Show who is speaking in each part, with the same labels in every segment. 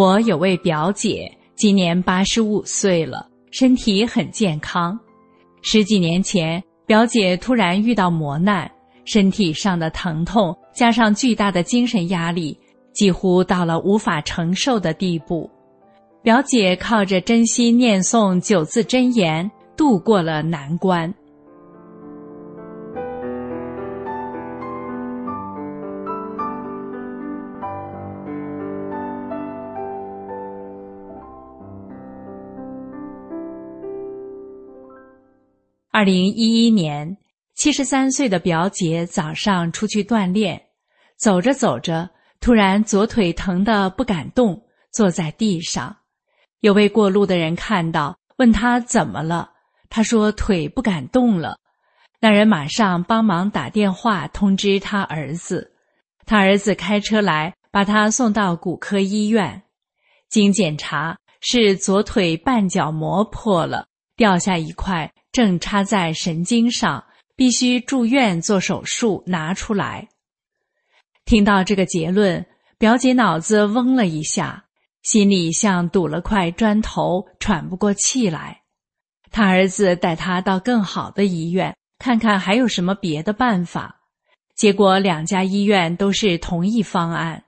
Speaker 1: 我有位表姐，今年八十五岁了，身体很健康。十几年前，表姐突然遇到磨难，身体上的疼痛加上巨大的精神压力，几乎到了无法承受的地步。表姐靠着真心念诵九字真言，度过了难关。二零一一年，七十三岁的表姐早上出去锻炼，走着走着，突然左腿疼得不敢动，坐在地上。有位过路的人看到，问他怎么了，他说腿不敢动了。那人马上帮忙打电话通知他儿子，他儿子开车来把他送到骨科医院，经检查是左腿半角膜破了，掉下一块。正插在神经上，必须住院做手术拿出来。听到这个结论，表姐脑子嗡了一下，心里像堵了块砖头，喘不过气来。他儿子带他到更好的医院看看还有什么别的办法，结果两家医院都是同一方案，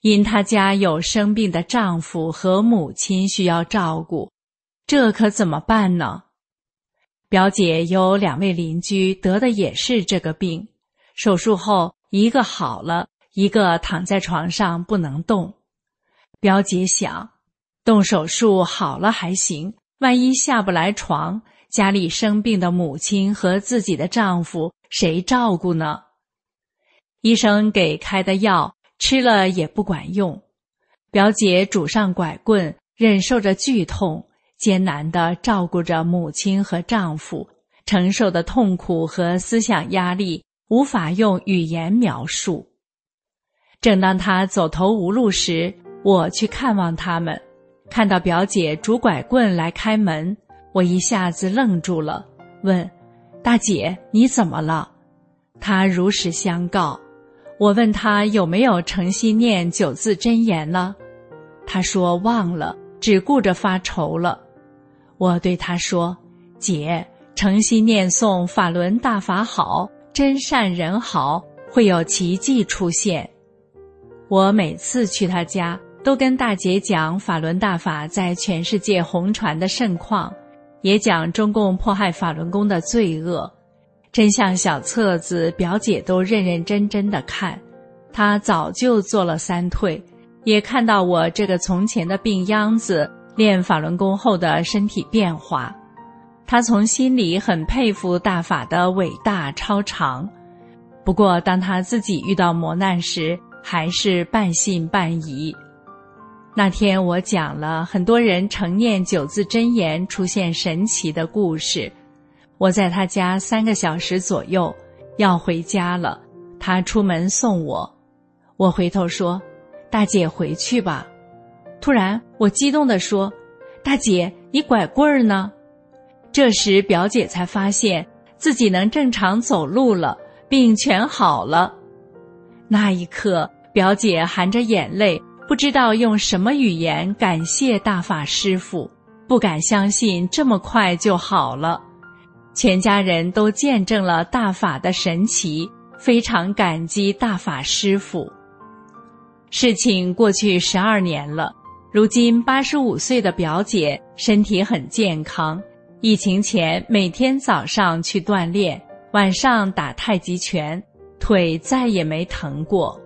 Speaker 1: 因他家有生病的丈夫和母亲需要照顾，这可怎么办呢？表姐有两位邻居得的也是这个病，手术后一个好了，一个躺在床上不能动。表姐想，动手术好了还行，万一下不来床，家里生病的母亲和自己的丈夫谁照顾呢？医生给开的药吃了也不管用，表姐拄上拐棍，忍受着剧痛。艰难地照顾着母亲和丈夫，承受的痛苦和思想压力无法用语言描述。正当他走投无路时，我去看望他们，看到表姐拄拐棍来开门，我一下子愣住了，问：“大姐，你怎么了？”她如实相告。我问她有没有诚心念九字真言了，她说忘了，只顾着发愁了。我对他说：“姐，诚心念诵法轮大法好，真善人好，会有奇迹出现。”我每次去他家，都跟大姐讲法轮大法在全世界红传的盛况，也讲中共迫害法轮功的罪恶。真相小册子，表姐都认认真真的看。她早就做了三退，也看到我这个从前的病秧子。练法轮功后的身体变化，他从心里很佩服大法的伟大超常。不过，当他自己遇到磨难时，还是半信半疑。那天我讲了很多人成念九字真言出现神奇的故事。我在他家三个小时左右，要回家了，他出门送我。我回头说：“大姐，回去吧。”突然，我激动地说：“大姐，你拐棍儿呢？”这时，表姐才发现自己能正常走路了，病全好了。那一刻，表姐含着眼泪，不知道用什么语言感谢大法师父，不敢相信这么快就好了。全家人都见证了大法的神奇，非常感激大法师父。事情过去十二年了。如今八十五岁的表姐身体很健康，疫情前每天早上去锻炼，晚上打太极拳，腿再也没疼过。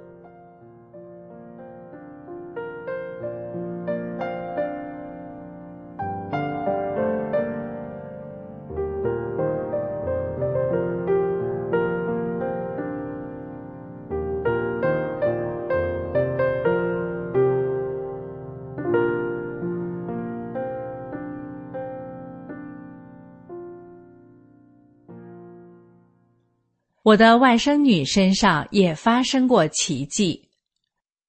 Speaker 1: 我的外甥女身上也发生过奇迹。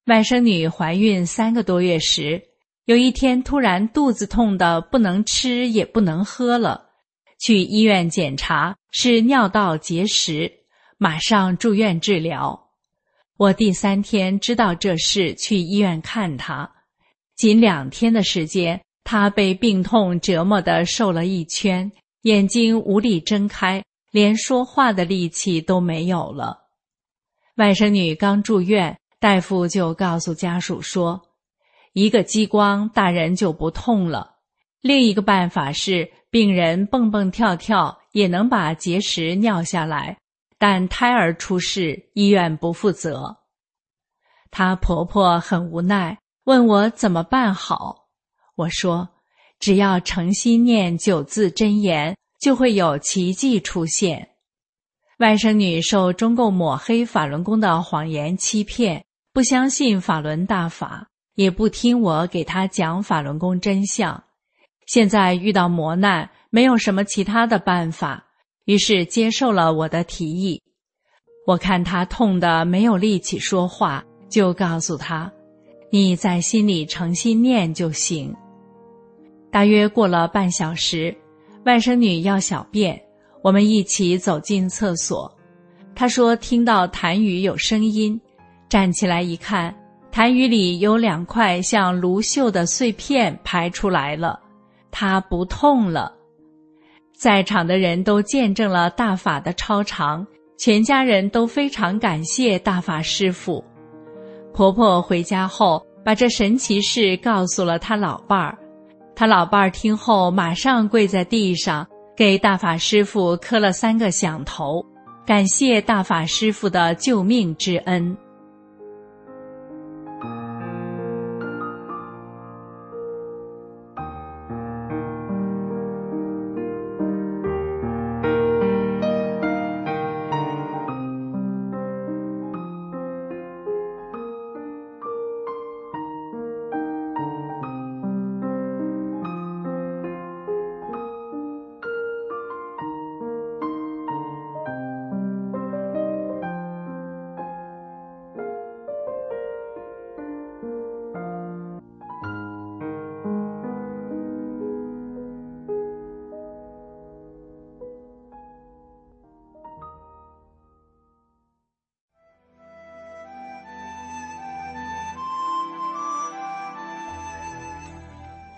Speaker 1: 外甥女怀孕三个多月时，有一天突然肚子痛的不能吃也不能喝了，去医院检查是尿道结石，马上住院治疗。我第三天知道这事，去医院看她，仅两天的时间，她被病痛折磨的瘦了一圈，眼睛无力睁开。连说话的力气都没有了。外甥女刚住院，大夫就告诉家属说：“一个激光，大人就不痛了；另一个办法是，病人蹦蹦跳跳也能把结石尿下来，但胎儿出事，医院不负责。”她婆婆很无奈，问我怎么办好。我说：“只要诚心念九字真言。”就会有奇迹出现。外甥女受中共抹黑法轮功的谎言欺骗，不相信法轮大法，也不听我给她讲法轮功真相。现在遇到磨难，没有什么其他的办法，于是接受了我的提议。我看她痛得没有力气说话，就告诉她：“你在心里诚心念就行。”大约过了半小时。外甥女要小便，我们一起走进厕所。她说听到痰盂有声音，站起来一看，痰盂里有两块像芦锈的碎片排出来了。她不痛了。在场的人都见证了大法的超常，全家人都非常感谢大法师父。婆婆回家后，把这神奇事告诉了她老伴儿。他老伴儿听后，马上跪在地上，给大法师父磕了三个响头，感谢大法师父的救命之恩。